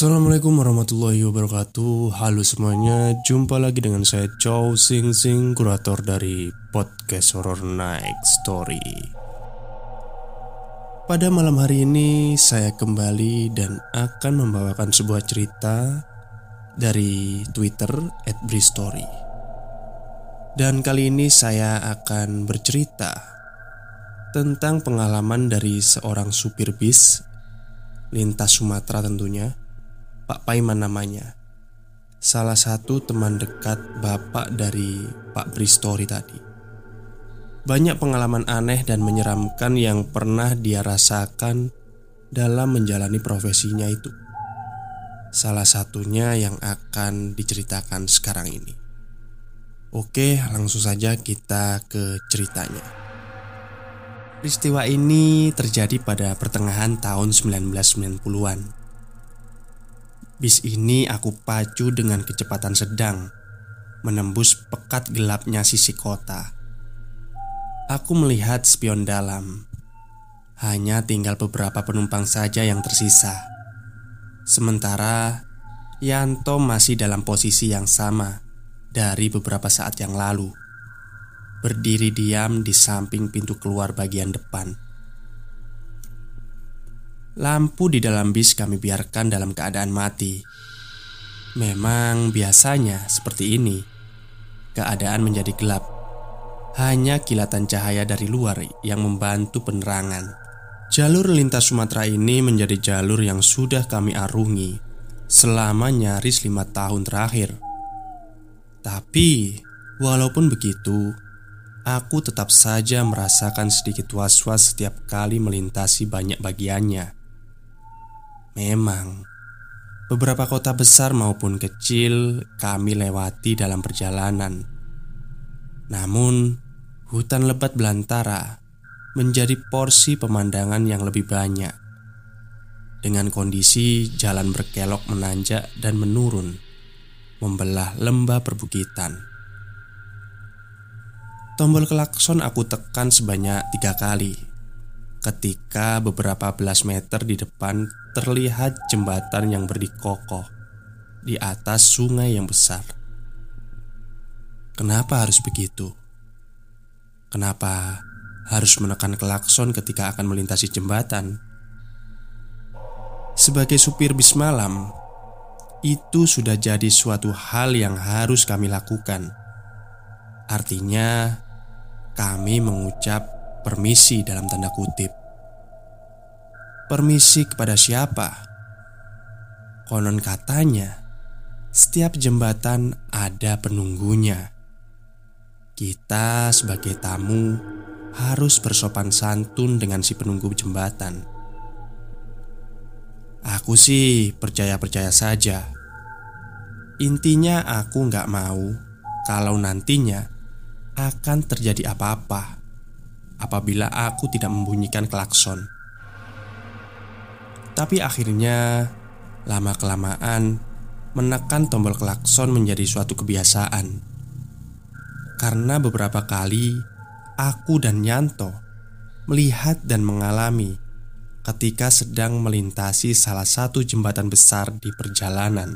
Assalamualaikum warahmatullahi wabarakatuh. Halo semuanya Jumpa lagi dengan saya Chow Sing Sing Kurator dari Podcast Horror Night Story. Pada malam hari ini Saya kembali dan akan membawakan sebuah cerita Dari Twitter At Story Dan kali ini saya akan bercerita Tentang pengalaman dari seorang supir bis Lintas Sumatera tentunya Pak Paiman namanya. Salah satu teman dekat bapak dari Pak Bristori tadi. Banyak pengalaman aneh dan menyeramkan yang pernah dia rasakan dalam menjalani profesinya itu. Salah satunya yang akan diceritakan sekarang ini. Oke langsung saja kita ke ceritanya. Peristiwa ini terjadi pada pertengahan tahun 1990-an Bis ini aku pacu dengan kecepatan sedang Menembus pekat gelapnya sisi kota. Aku melihat spion dalam. Hanya tinggal beberapa penumpang saja yang tersisa. Sementara Yanto masih dalam posisi yang sama Dari beberapa saat yang lalu. Berdiri diam di samping pintu keluar bagian depan Lampu di dalam bis kami biarkan dalam keadaan mati. Memang biasanya seperti ini. Keadaan menjadi gelap. Hanya kilatan cahaya dari luar yang membantu penerangan. Jalur lintas Sumatera ini menjadi jalur yang sudah kami arungi selama nyaris lima tahun terakhir. Tapi, walaupun begitu, aku tetap saja merasakan sedikit was-was setiap kali melintasi banyak bagiannya. Memang, beberapa kota besar maupun kecil kami lewati dalam perjalanan. Namun, hutan lebat belantara menjadi porsi pemandangan yang lebih banyak. Dengan kondisi jalan berkelok menanjak dan menurun, membelah lembah perbukitan. Tombol klakson aku tekan sebanyak tiga kali ketika beberapa belas meter di depan terlihat jembatan yang berdiri kokoh di atas sungai yang besar. Kenapa harus begitu? Kenapa harus menekan klakson ketika akan melintasi jembatan? Sebagai supir bis malam, itu sudah jadi suatu hal yang harus kami lakukan. Artinya, kami mengucap permisi dalam tanda kutip. Permisi kepada siapa? Konon katanya, setiap jembatan ada penunggunya. Kita sebagai tamu harus bersopan santun dengan si penunggu jembatan. Aku sih percaya-percaya saja. Intinya aku nggak mau kalau nantinya akan terjadi apa-apa apabila aku tidak membunyikan klakson. Tapi akhirnya, lama-kelamaan menekan tombol klakson menjadi suatu kebiasaan. Karena beberapa kali aku dan Yanto melihat dan mengalami ketika sedang melintasi salah satu jembatan besar di perjalanan.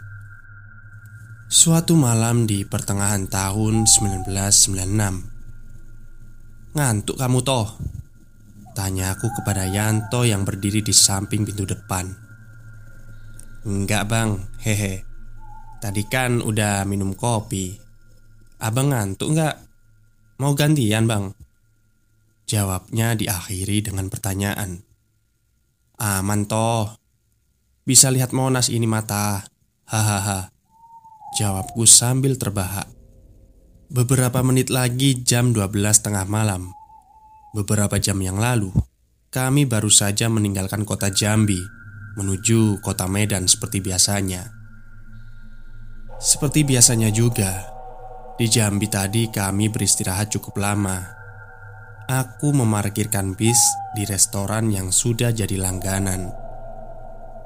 Suatu malam di pertengahan tahun 1996 Ngantuk kamu toh? Tanya aku kepada Yanto yang berdiri di samping pintu depan. Enggak bang, hehe. Tadi kan udah minum kopi. Abang ngantuk enggak? Mau gantian bang? Jawabnya diakhiri dengan pertanyaan. Aman toh. Bisa lihat Monas ini mata. Hahaha. Jawabku sambil terbahak Beberapa menit lagi jam 12 tengah malam. Beberapa jam yang lalu Kami baru saja meninggalkan kota Jambi Menuju kota Medan seperti biasanya. Seperti biasanya juga Di Jambi tadi kami beristirahat cukup lama. Aku memarkirkan bis di restoran yang sudah jadi langganan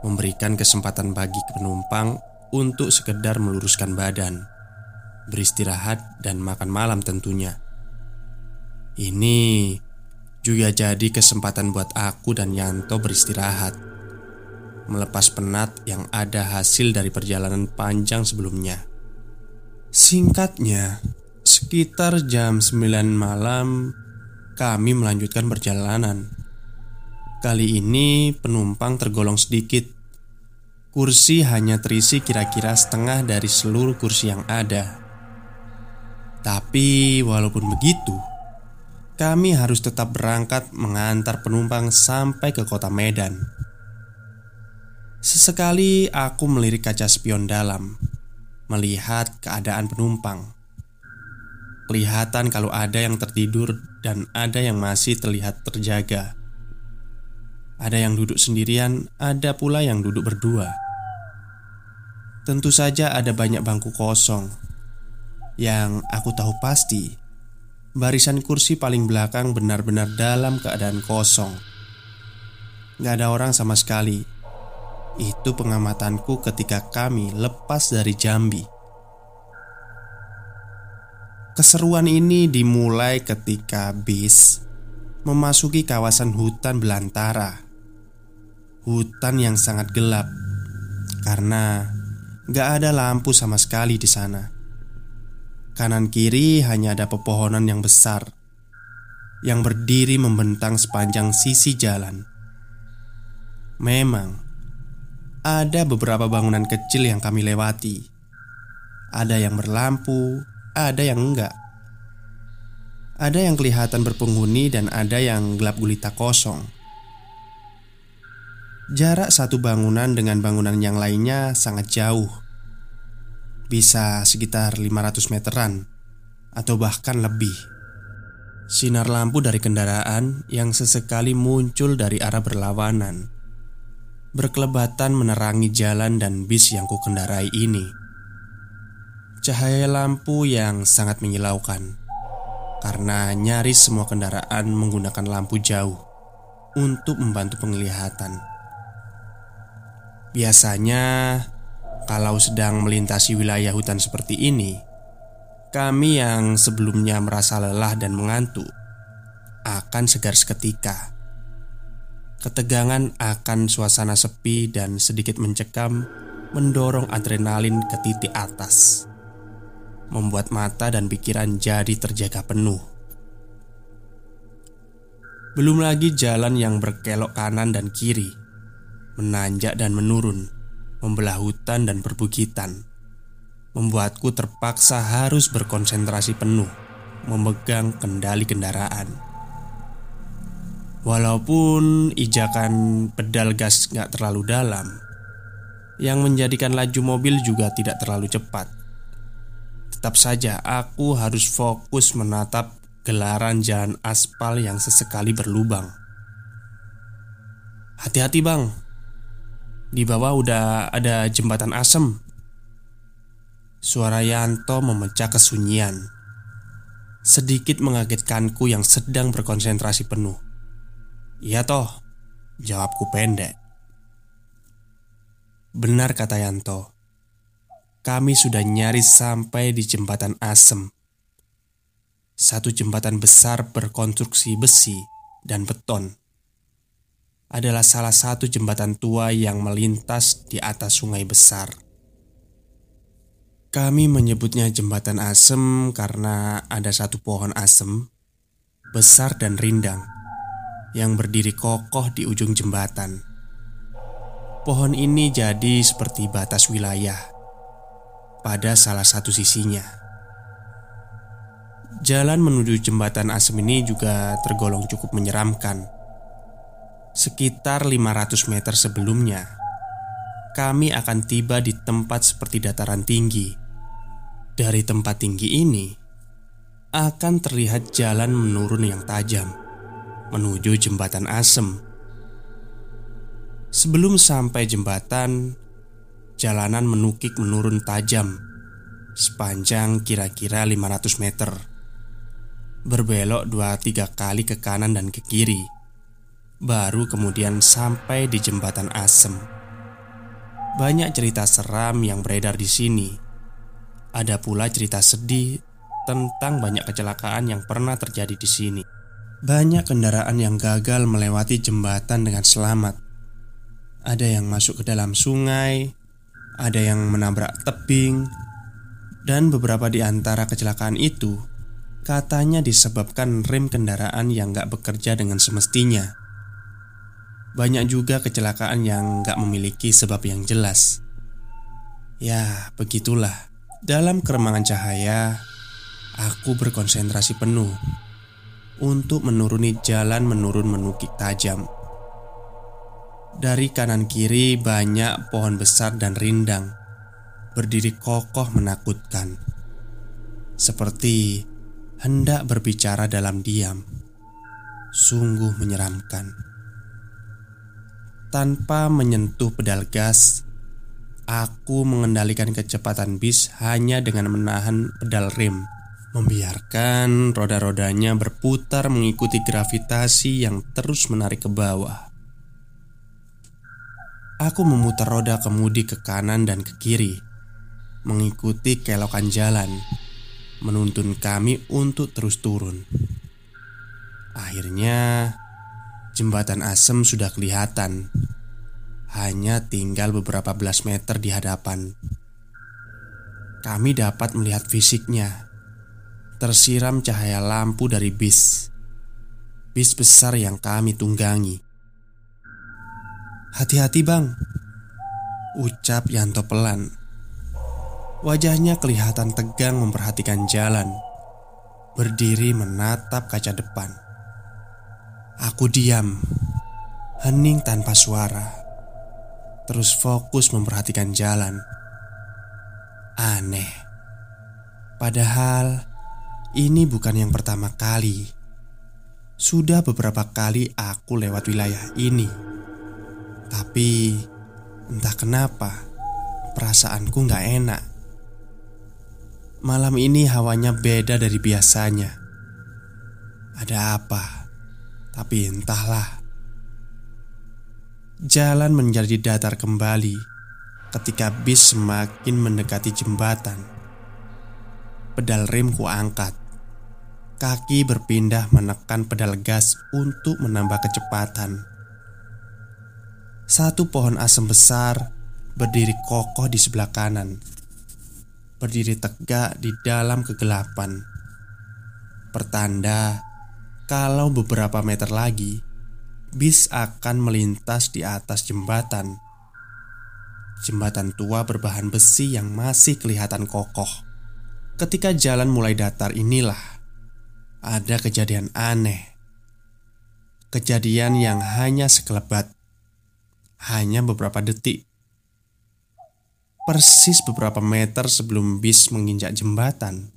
Memberikan kesempatan bagi penumpang untuk sekedar meluruskan badan beristirahat, dan makan malam tentunya. Ini juga jadi kesempatan buat aku dan Yanto beristirahat. melepas penat yang ada hasil dari perjalanan panjang sebelumnya. Singkatnya, sekitar jam 9 malam kami melanjutkan perjalanan. Kali ini penumpang tergolong sedikit. Kursi hanya terisi kira-kira setengah dari seluruh kursi yang ada. Tapi walaupun begitu, kami harus tetap berangkat mengantar penumpang sampai ke kota Medan. Sesekali aku melirik kaca spion dalam, melihat keadaan penumpang. Kelihatan kalau ada yang tertidur dan ada yang masih terlihat terjaga. Ada yang duduk sendirian, ada pula yang duduk berdua. Tentu saja ada banyak bangku kosong. Yang aku tahu pasti, barisan kursi paling belakang benar-benar dalam keadaan kosong. Gak ada orang sama sekali. Itu pengamatanku ketika kami lepas dari Jambi. Keseruan ini dimulai ketika bis memasuki kawasan hutan belantara. Hutan yang sangat gelap karena gak ada lampu sama sekali di sana. Kanan kiri hanya ada pepohonan yang besar yang berdiri membentang sepanjang sisi jalan. Memang ada beberapa bangunan kecil yang kami lewati. Ada yang berlampu, ada yang enggak. Ada yang kelihatan berpenghuni dan ada yang gelap gulita kosong. Jarak satu bangunan dengan bangunan yang lainnya sangat jauh. Bisa sekitar 500 meteran atau bahkan lebih. Sinar lampu dari kendaraan yang sesekali muncul dari arah berlawanan berkelebatan menerangi jalan dan bis yang kukendarai ini. Cahaya lampu yang sangat menyilaukan Karena nyaris semua kendaraan menggunakan lampu jauh Untuk membantu penglihatan Biasanya Kalau sedang melintasi wilayah hutan seperti ini Kami yang sebelumnya merasa lelah dan mengantuk Akan segar seketika Ketegangan akan suasana sepi dan sedikit mencekam mendorong adrenalin ke titik atas membuat mata dan pikiran jadi terjaga penuh. Belum lagi jalan yang berkelok kanan dan kiri, menanjak dan menurun, membelah hutan dan perbukitan, membuatku terpaksa harus berkonsentrasi penuh memegang kendali kendaraan. Walaupun ijakan pedal gas nggak terlalu dalam, yang menjadikan laju mobil juga tidak terlalu cepat. Tetap saja aku harus fokus menatap gelaran jalan aspal yang sesekali berlubang. Hati-hati bang Di bawah udah ada jembatan asem. Suara Yanto memecah kesunyian. Sedikit mengagetkanku yang sedang berkonsentrasi penuh. Iya toh Jawabku pendek. Benar kata Yanto. Kami sudah nyaris sampai di jembatan Asem. Satu jembatan besar berkonstruksi besi dan beton. Adalah salah satu jembatan tua yang melintas di atas sungai besar. Kami menyebutnya jembatan asem karena ada satu pohon asem besar dan rindang yang berdiri kokoh di ujung jembatan. Pohon ini jadi seperti batas wilayah pada salah satu sisinya. Jalan menuju jembatan asem ini juga tergolong cukup menyeramkan. Sekitar 500 meter sebelumnya, kami akan tiba di tempat seperti dataran tinggi. Dari tempat tinggi ini, akan terlihat jalan menurun yang tajam menuju jembatan asem. Sebelum sampai jembatan, Jalanan menukik menurun tajam Sepanjang kira-kira 500 meter Berbelok dua tiga kali ke kanan dan ke kiri Baru kemudian sampai di jembatan asem. Banyak cerita seram yang beredar di sini. Ada pula cerita sedih tentang banyak kecelakaan yang pernah terjadi di sini. Banyak kendaraan yang gagal melewati jembatan dengan selamat. Ada yang masuk ke dalam sungai, ada yang menabrak tebing, dan beberapa di antara kecelakaan itu katanya disebabkan rem kendaraan yang gak bekerja dengan semestinya. Banyak juga kecelakaan yang gak memiliki sebab yang jelas. Ya, begitulah. Dalam keremangan cahaya, aku berkonsentrasi penuh untuk menuruni jalan menurun menukik tajam. Dari kanan kiri banyak pohon besar dan rindang berdiri kokoh menakutkan, seperti hendak berbicara dalam diam. Sungguh menyeramkan. Tanpa menyentuh pedal gas, aku mengendalikan kecepatan bis hanya dengan menahan pedal rem, membiarkan roda-rodanya berputar mengikuti gravitasi yang terus menarik ke bawah. Aku memutar roda kemudi ke kanan dan ke kiri mengikuti kelokan jalan, menuntun kami untuk terus turun. Akhirnya, jembatan asem sudah kelihatan. Hanya tinggal beberapa belas meter di hadapan. Kami dapat melihat fisiknya, tersiram cahaya lampu dari bis. Bis besar yang kami tunggangi. Hati-hati, Bang. Ucap Yanto pelan Wajahnya kelihatan tegang memperhatikan jalan Berdiri menatap kaca depan Aku diam Hening tanpa suara. Terus fokus memperhatikan jalan. Aneh. Padahal Ini bukan yang pertama kali. Sudah beberapa kali aku lewat wilayah ini. Tapi Entah kenapa Perasaanku gak enak. Malam ini hawanya beda dari biasanya. Ada apa? Tapi entahlah. Jalan menjadi datar kembali ketika bis semakin mendekati jembatan. Pedal rem ku angkat. Kaki berpindah menekan pedal gas untuk menambah kecepatan. Satu pohon asem besar berdiri kokoh di sebelah kanan berdiri tegak di dalam kegelapan. Pertanda kalau beberapa meter lagi bis akan melintas di atas jembatan. Jembatan tua berbahan besi yang masih kelihatan kokoh. Ketika jalan mulai datar inilah ada kejadian aneh. Kejadian yang hanya sekelebat, hanya beberapa detik Persis beberapa meter sebelum bis menginjak jembatan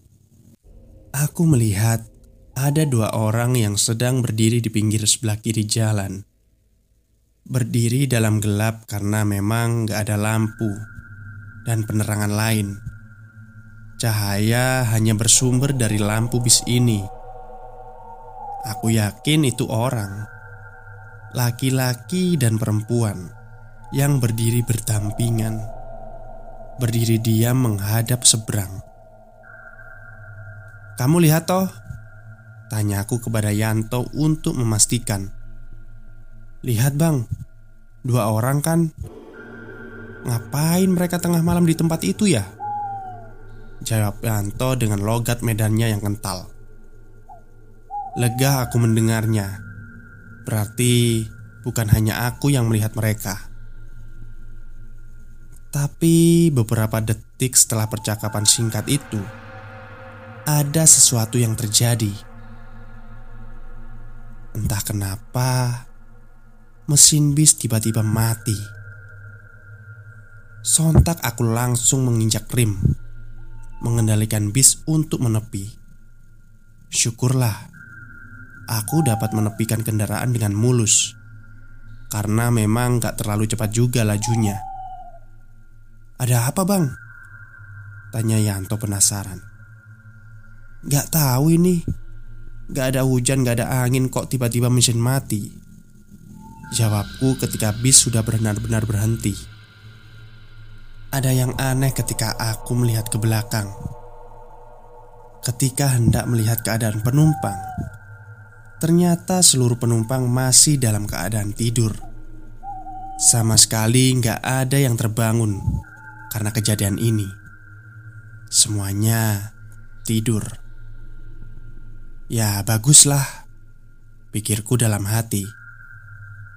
Aku melihat ada dua orang yang sedang berdiri di pinggir sebelah kiri jalan Berdiri dalam gelap karena memang gak ada lampu dan penerangan lain Cahaya hanya bersumber dari lampu bis ini Aku yakin itu orang Laki-laki dan perempuan Yang berdiri berdampingan berdiri diam menghadap seberang. "Kamu lihat toh?" Tanyaku kepada Yanto untuk memastikan. "Lihat, Bang. Dua orang kan? Ngapain mereka tengah malam di tempat itu ya?" Jawab Yanto dengan logat medannya yang kental. Lega aku mendengarnya. Berarti bukan hanya aku yang melihat mereka. Tapi beberapa detik setelah percakapan singkat itu, ada sesuatu yang terjadi. Entah kenapa, mesin bis tiba-tiba mati. Sontak aku langsung menginjak rem, mengendalikan bis untuk menepi. Syukurlah, aku dapat menepikan kendaraan dengan mulus, karena memang gak terlalu cepat juga lajunya. Ada apa bang? Tanya Yanto penasaran Gak tahu ini Gak ada hujan, gak ada angin kok tiba-tiba mesin mati Jawabku ketika bis sudah benar-benar berhenti Ada yang aneh ketika aku melihat ke belakang Ketika hendak melihat keadaan penumpang Ternyata seluruh penumpang masih dalam keadaan tidur Sama sekali nggak ada yang terbangun karena kejadian ini. Semuanya tidur. Ya, baguslah, pikirku dalam hati.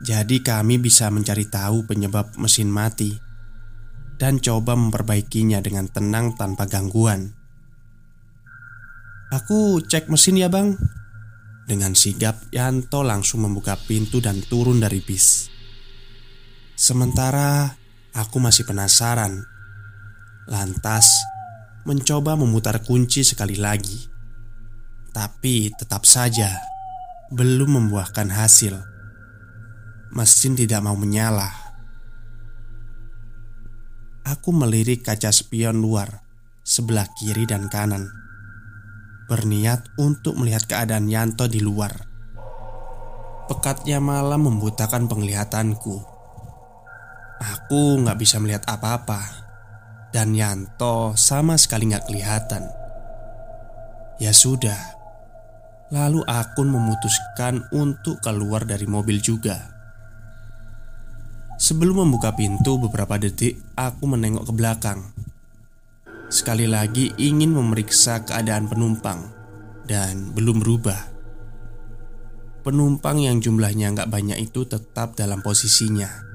Jadi, kami bisa mencari tahu penyebab mesin mati dan coba memperbaikinya dengan tenang tanpa gangguan. Aku cek mesin ya, Bang. Dengan sigap, Yanto langsung membuka pintu dan turun dari bis. Sementara aku masih penasaran, lantas mencoba memutar kunci sekali lagi, tapi tetap saja belum membuahkan hasil. Mesin tidak mau menyala. Aku melirik kaca spion luar sebelah kiri dan kanan, berniat untuk melihat keadaan Yanto di luar. Pekatnya malam membutakan penglihatanku. Aku nggak bisa melihat apa-apa Dan Yanto sama sekali nggak kelihatan Ya sudah Lalu aku memutuskan untuk keluar dari mobil juga Sebelum membuka pintu beberapa detik Aku menengok ke belakang Sekali lagi ingin memeriksa keadaan penumpang Dan belum berubah Penumpang yang jumlahnya nggak banyak itu tetap dalam posisinya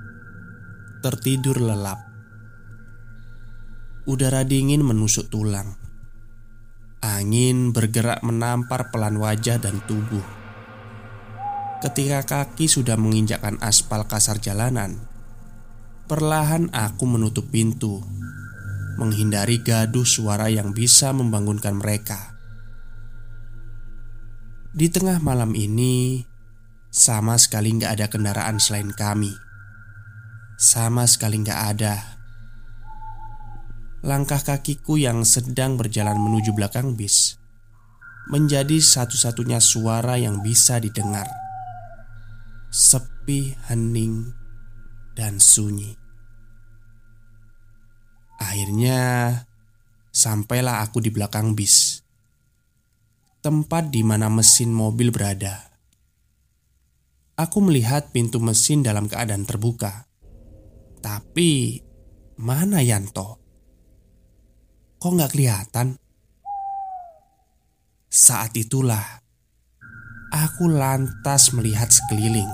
tertidur lelap. Udara dingin menusuk tulang. Angin bergerak menampar pelan wajah dan tubuh. Ketika kaki sudah menginjakkan aspal kasar jalanan, perlahan aku menutup pintu, menghindari gaduh suara yang bisa membangunkan mereka. Di tengah malam ini, sama sekali nggak ada kendaraan selain kami sama sekali nggak ada. Langkah kakiku yang sedang berjalan menuju belakang bis menjadi satu-satunya suara yang bisa didengar. Sepi, hening, dan sunyi. Akhirnya, sampailah aku di belakang bis, tempat di mana mesin mobil berada. Aku melihat pintu mesin dalam keadaan terbuka. Tapi mana Yanto? Kok nggak kelihatan? Saat itulah aku lantas melihat sekeliling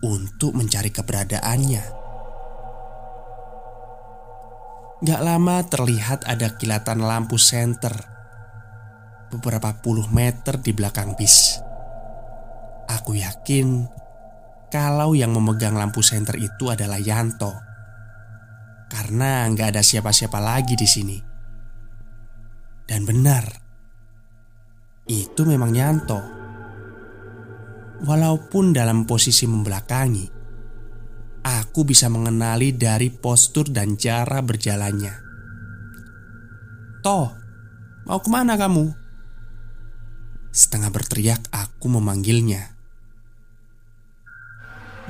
untuk mencari keberadaannya. Gak lama terlihat ada kilatan lampu senter beberapa puluh meter di belakang bis. Aku yakin kalau yang memegang lampu senter itu adalah Yanto. Karena nggak ada siapa-siapa lagi di sini. Dan benar, itu memang Yanto. Walaupun dalam posisi membelakangi, aku bisa mengenali dari postur dan cara berjalannya. Toh, mau ke mana kamu? Setengah berteriak aku memanggilnya.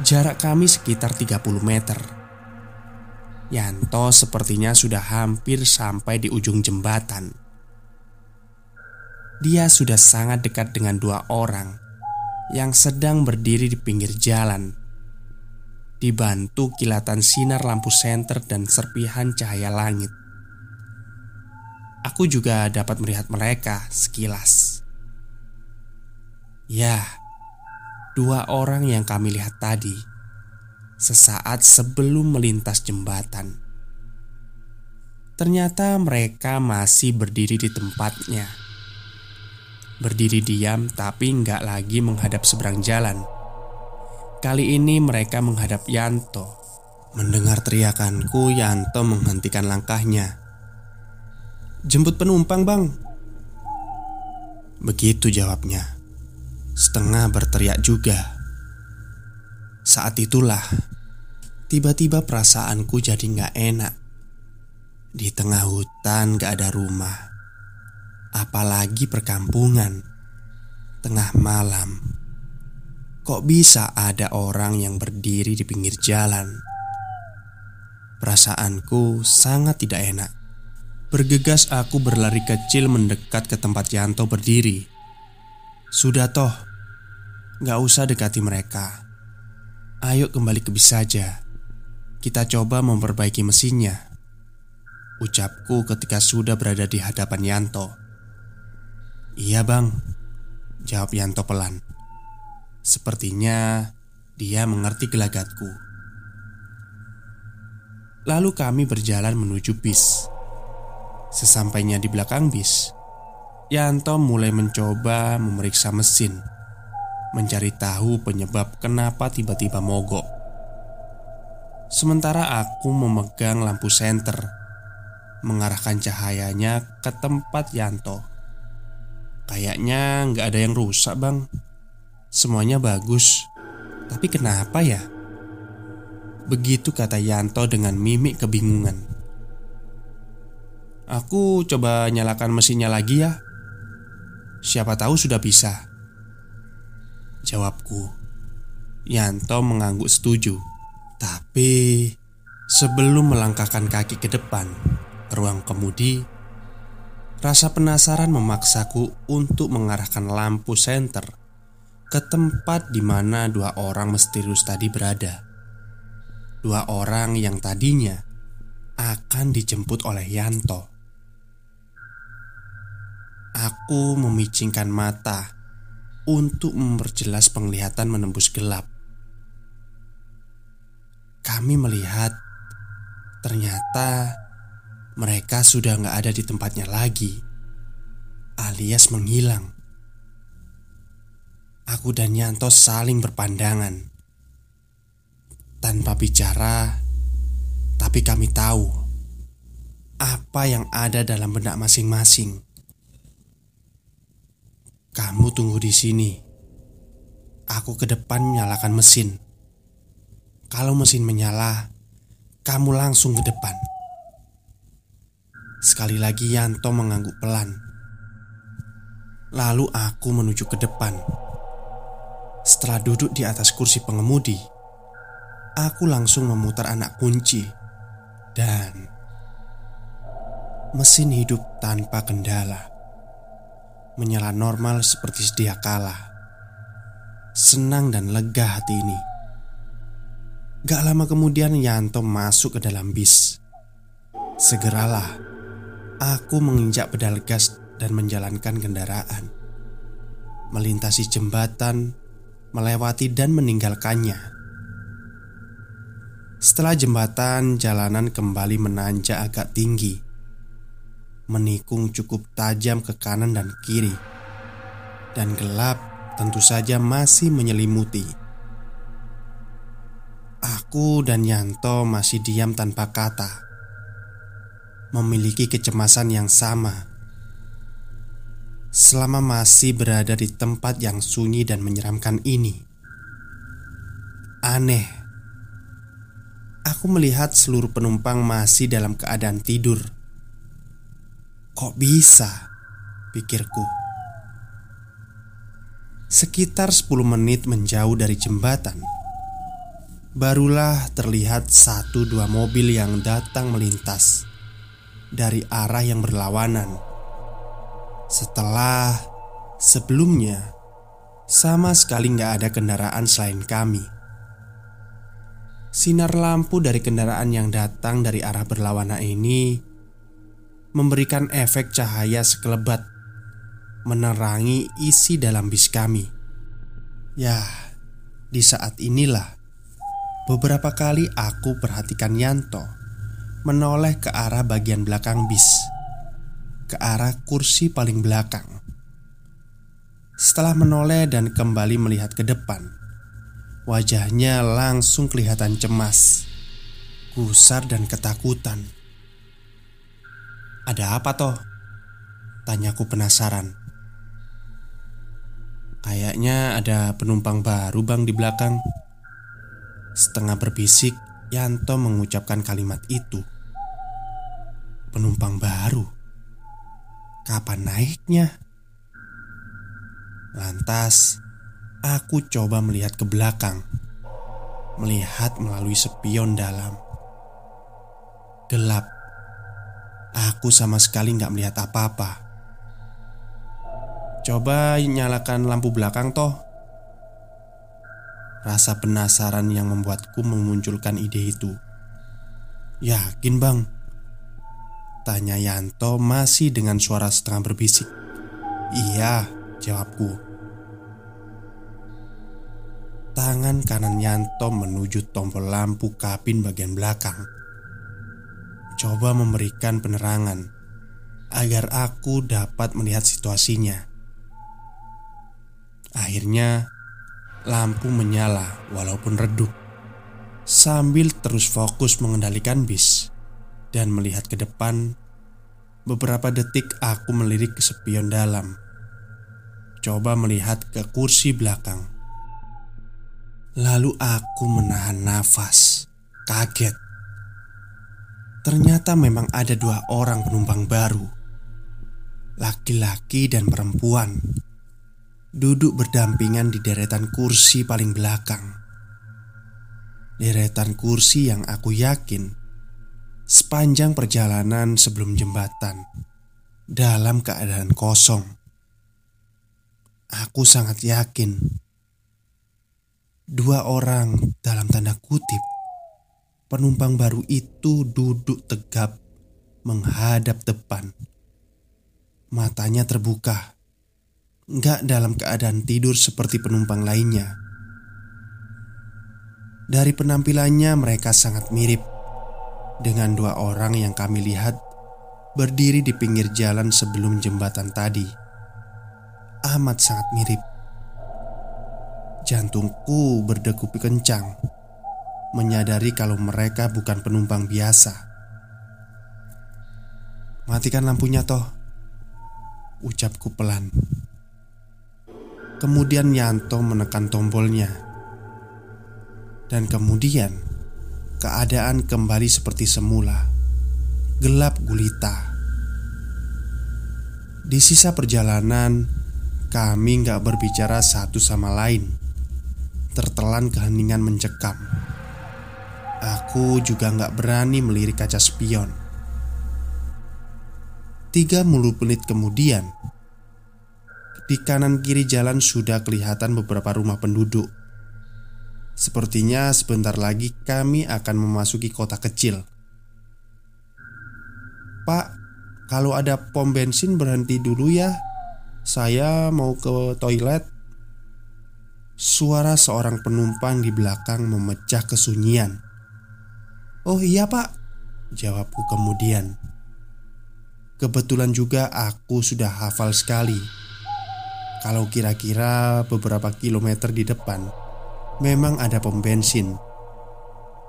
Jarak kami sekitar 30 meter Yanto sepertinya sudah hampir sampai di ujung jembatan Dia sudah sangat dekat dengan dua orang Yang sedang berdiri di pinggir jalan Dibantu kilatan sinar lampu senter dan serpihan cahaya langit Aku juga dapat melihat mereka sekilas Ya, dua orang yang kami lihat tadi sesaat sebelum melintas jembatan. Ternyata mereka masih berdiri di tempatnya. Berdiri diam tapi nggak lagi menghadap seberang jalan. Kali ini mereka menghadap Yanto. Mendengar teriakanku, Yanto menghentikan langkahnya. Jemput penumpang, Bang. Begitu jawabnya setengah berteriak juga. Saat itulah tiba-tiba perasaanku jadi nggak enak. Di tengah hutan gak ada rumah, apalagi perkampungan. Tengah malam, kok bisa ada orang yang berdiri di pinggir jalan? Perasaanku sangat tidak enak. Bergegas aku berlari kecil mendekat ke tempat Yanto berdiri. Sudah toh, Gak usah dekati mereka Ayo kembali ke bis saja kita coba memperbaiki mesinnya. Ucapku ketika sudah berada di hadapan Yanto. Iya bang, jawab Yanto pelan. Sepertinya dia mengerti gelagatku. Lalu kami berjalan menuju bis. Sesampainya di belakang bis, Yanto mulai mencoba memeriksa mesin, mencari tahu penyebab kenapa tiba-tiba mogok. Sementara aku memegang lampu senter, mengarahkan cahayanya ke tempat Yanto. Kayaknya nggak ada yang rusak, Bang. Semuanya bagus. Tapi kenapa ya? Begitu kata Yanto dengan mimik kebingungan. Aku coba nyalakan mesinnya lagi ya. Siapa tahu sudah bisa. Jawabku. Yanto mengangguk setuju. Tapi sebelum melangkahkan kaki ke depan, ruang kemudi, rasa penasaran memaksaku untuk mengarahkan lampu senter ke tempat di mana dua orang misterius tadi berada. Dua orang yang tadinya akan dijemput oleh Yanto. Aku memicingkan mata untuk memperjelas penglihatan menembus gelap. Kami melihat ternyata mereka sudah nggak ada di tempatnya lagi, alias menghilang. Aku dan Yanto saling berpandangan. Tanpa bicara Tapi kami tahu Apa yang ada dalam benak masing-masing. Kamu tunggu di sini. Aku ke depan menyalakan mesin. Kalau mesin menyala Kamu langsung ke depan Sekali lagi Yanto mengangguk pelan Lalu aku menuju ke depan setelah duduk di atas kursi pengemudi, aku langsung memutar anak kunci dan mesin hidup tanpa kendala. Menyala normal seperti sedia kala. Senang dan lega hati ini. Gak lama kemudian Yanto masuk ke dalam bis. Segeralah aku menginjak pedal gas dan menjalankan kendaraan. Melintasi jembatan melewati dan meninggalkannya. Setelah jembatan, jalanan kembali menanjak agak tinggi, menikung cukup tajam ke kanan dan kiri, dan gelap tentu saja masih menyelimuti. Aku dan Yanto masih diam tanpa kata, memiliki kecemasan yang sama selama masih berada di tempat yang sunyi dan menyeramkan ini. Aneh, aku melihat seluruh penumpang masih dalam keadaan tidur. Kok bisa? pikirku. Sekitar 10 menit menjauh dari jembatan, barulah terlihat satu dua mobil yang datang melintas dari arah yang berlawanan setelah sebelumnya sama sekali nggak ada kendaraan selain kami. Sinar lampu dari kendaraan yang datang dari arah berlawanan ini memberikan efek cahaya sekelebat menerangi isi dalam bis kami. Ya, di saat inilah beberapa kali aku perhatikan Yanto menoleh ke arah bagian belakang bis ke arah kursi paling belakang. Setelah menoleh dan kembali melihat ke depan, wajahnya langsung kelihatan cemas, gusar, dan ketakutan. "Ada apa, toh?" tanyaku penasaran. Kayaknya ada penumpang baru, Bang, di belakang. Setengah berbisik, Yanto mengucapkan kalimat itu. Penumpang baru. Kapan naiknya? Lantas, aku coba melihat ke belakang, melihat melalui spion dalam. Gelap. Aku sama sekali nggak melihat apa-apa. Coba nyalakan lampu belakang toh. Rasa penasaran yang membuatku memunculkan ide itu. Yakin bang? Tanya Yanto masih dengan suara setengah berbisik. Iya, jawabku. Tangan kanan Yanto menuju tombol lampu kabin bagian belakang. Coba memberikan penerangan Agar aku dapat melihat situasinya. Akhirnya lampu menyala walaupun redup Sambil terus fokus mengendalikan bis dan melihat ke depan, beberapa detik aku melirik ke spion dalam. Coba melihat ke kursi belakang. Lalu aku menahan nafas, kaget. Ternyata memang ada dua orang penumpang baru, laki-laki dan perempuan, duduk berdampingan di deretan kursi paling belakang. Deretan kursi yang aku yakin sepanjang perjalanan sebelum jembatan dalam keadaan kosong. Aku sangat yakin dua orang dalam tanda kutip penumpang baru itu duduk tegap menghadap depan. Matanya terbuka, nggak dalam keadaan tidur seperti penumpang lainnya. Dari penampilannya, mereka sangat mirip dengan dua orang yang kami lihat berdiri di pinggir jalan sebelum jembatan tadi. Amat sangat mirip. Jantungku berdegup kencang, menyadari kalau mereka bukan penumpang biasa. Matikan lampunya, toh, ucapku pelan. Kemudian Yanto menekan tombolnya, dan kemudian keadaan kembali seperti semula, gelap gulita. Di sisa perjalanan, kami nggak berbicara satu sama lain. Tertelan keheningan mencekam. Aku juga nggak berani melirik kaca spion. Tiga mulu menit kemudian, di kanan kiri jalan sudah kelihatan beberapa rumah penduduk Sepertinya sebentar lagi kami akan memasuki kota kecil. Pak, kalau ada pom bensin berhenti dulu ya. Saya mau ke toilet. Suara seorang penumpang di belakang memecah kesunyian. "Oh iya, Pak," jawabku kemudian. Kebetulan juga aku sudah hafal sekali. Kalau kira-kira beberapa kilometer di depan memang ada pom bensin.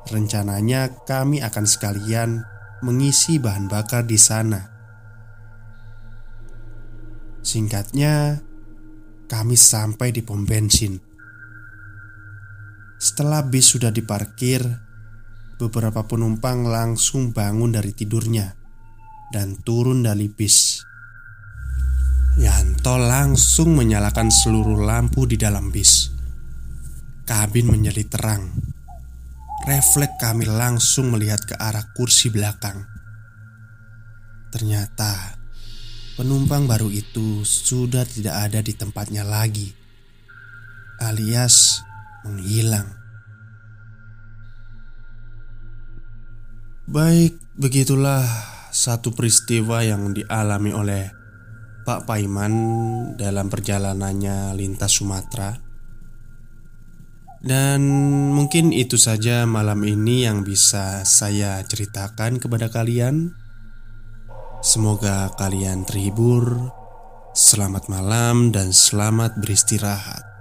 Rencananya kami akan sekalian mengisi bahan bakar di sana. Singkatnya, kami sampai di pom bensin. Setelah bis sudah diparkir, beberapa penumpang langsung bangun dari tidurnya dan turun dari bis. Yanto langsung menyalakan seluruh lampu di dalam bis. Kabin menjadi terang. Refleks kami langsung melihat ke arah kursi belakang. Ternyata penumpang baru itu sudah tidak ada di tempatnya lagi, alias menghilang. Baik, begitulah satu peristiwa yang dialami oleh Pak Paiman dalam perjalanannya lintas Sumatera dan mungkin itu saja malam ini yang bisa saya ceritakan kepada kalian. Semoga kalian terhibur. Selamat malam dan selamat beristirahat.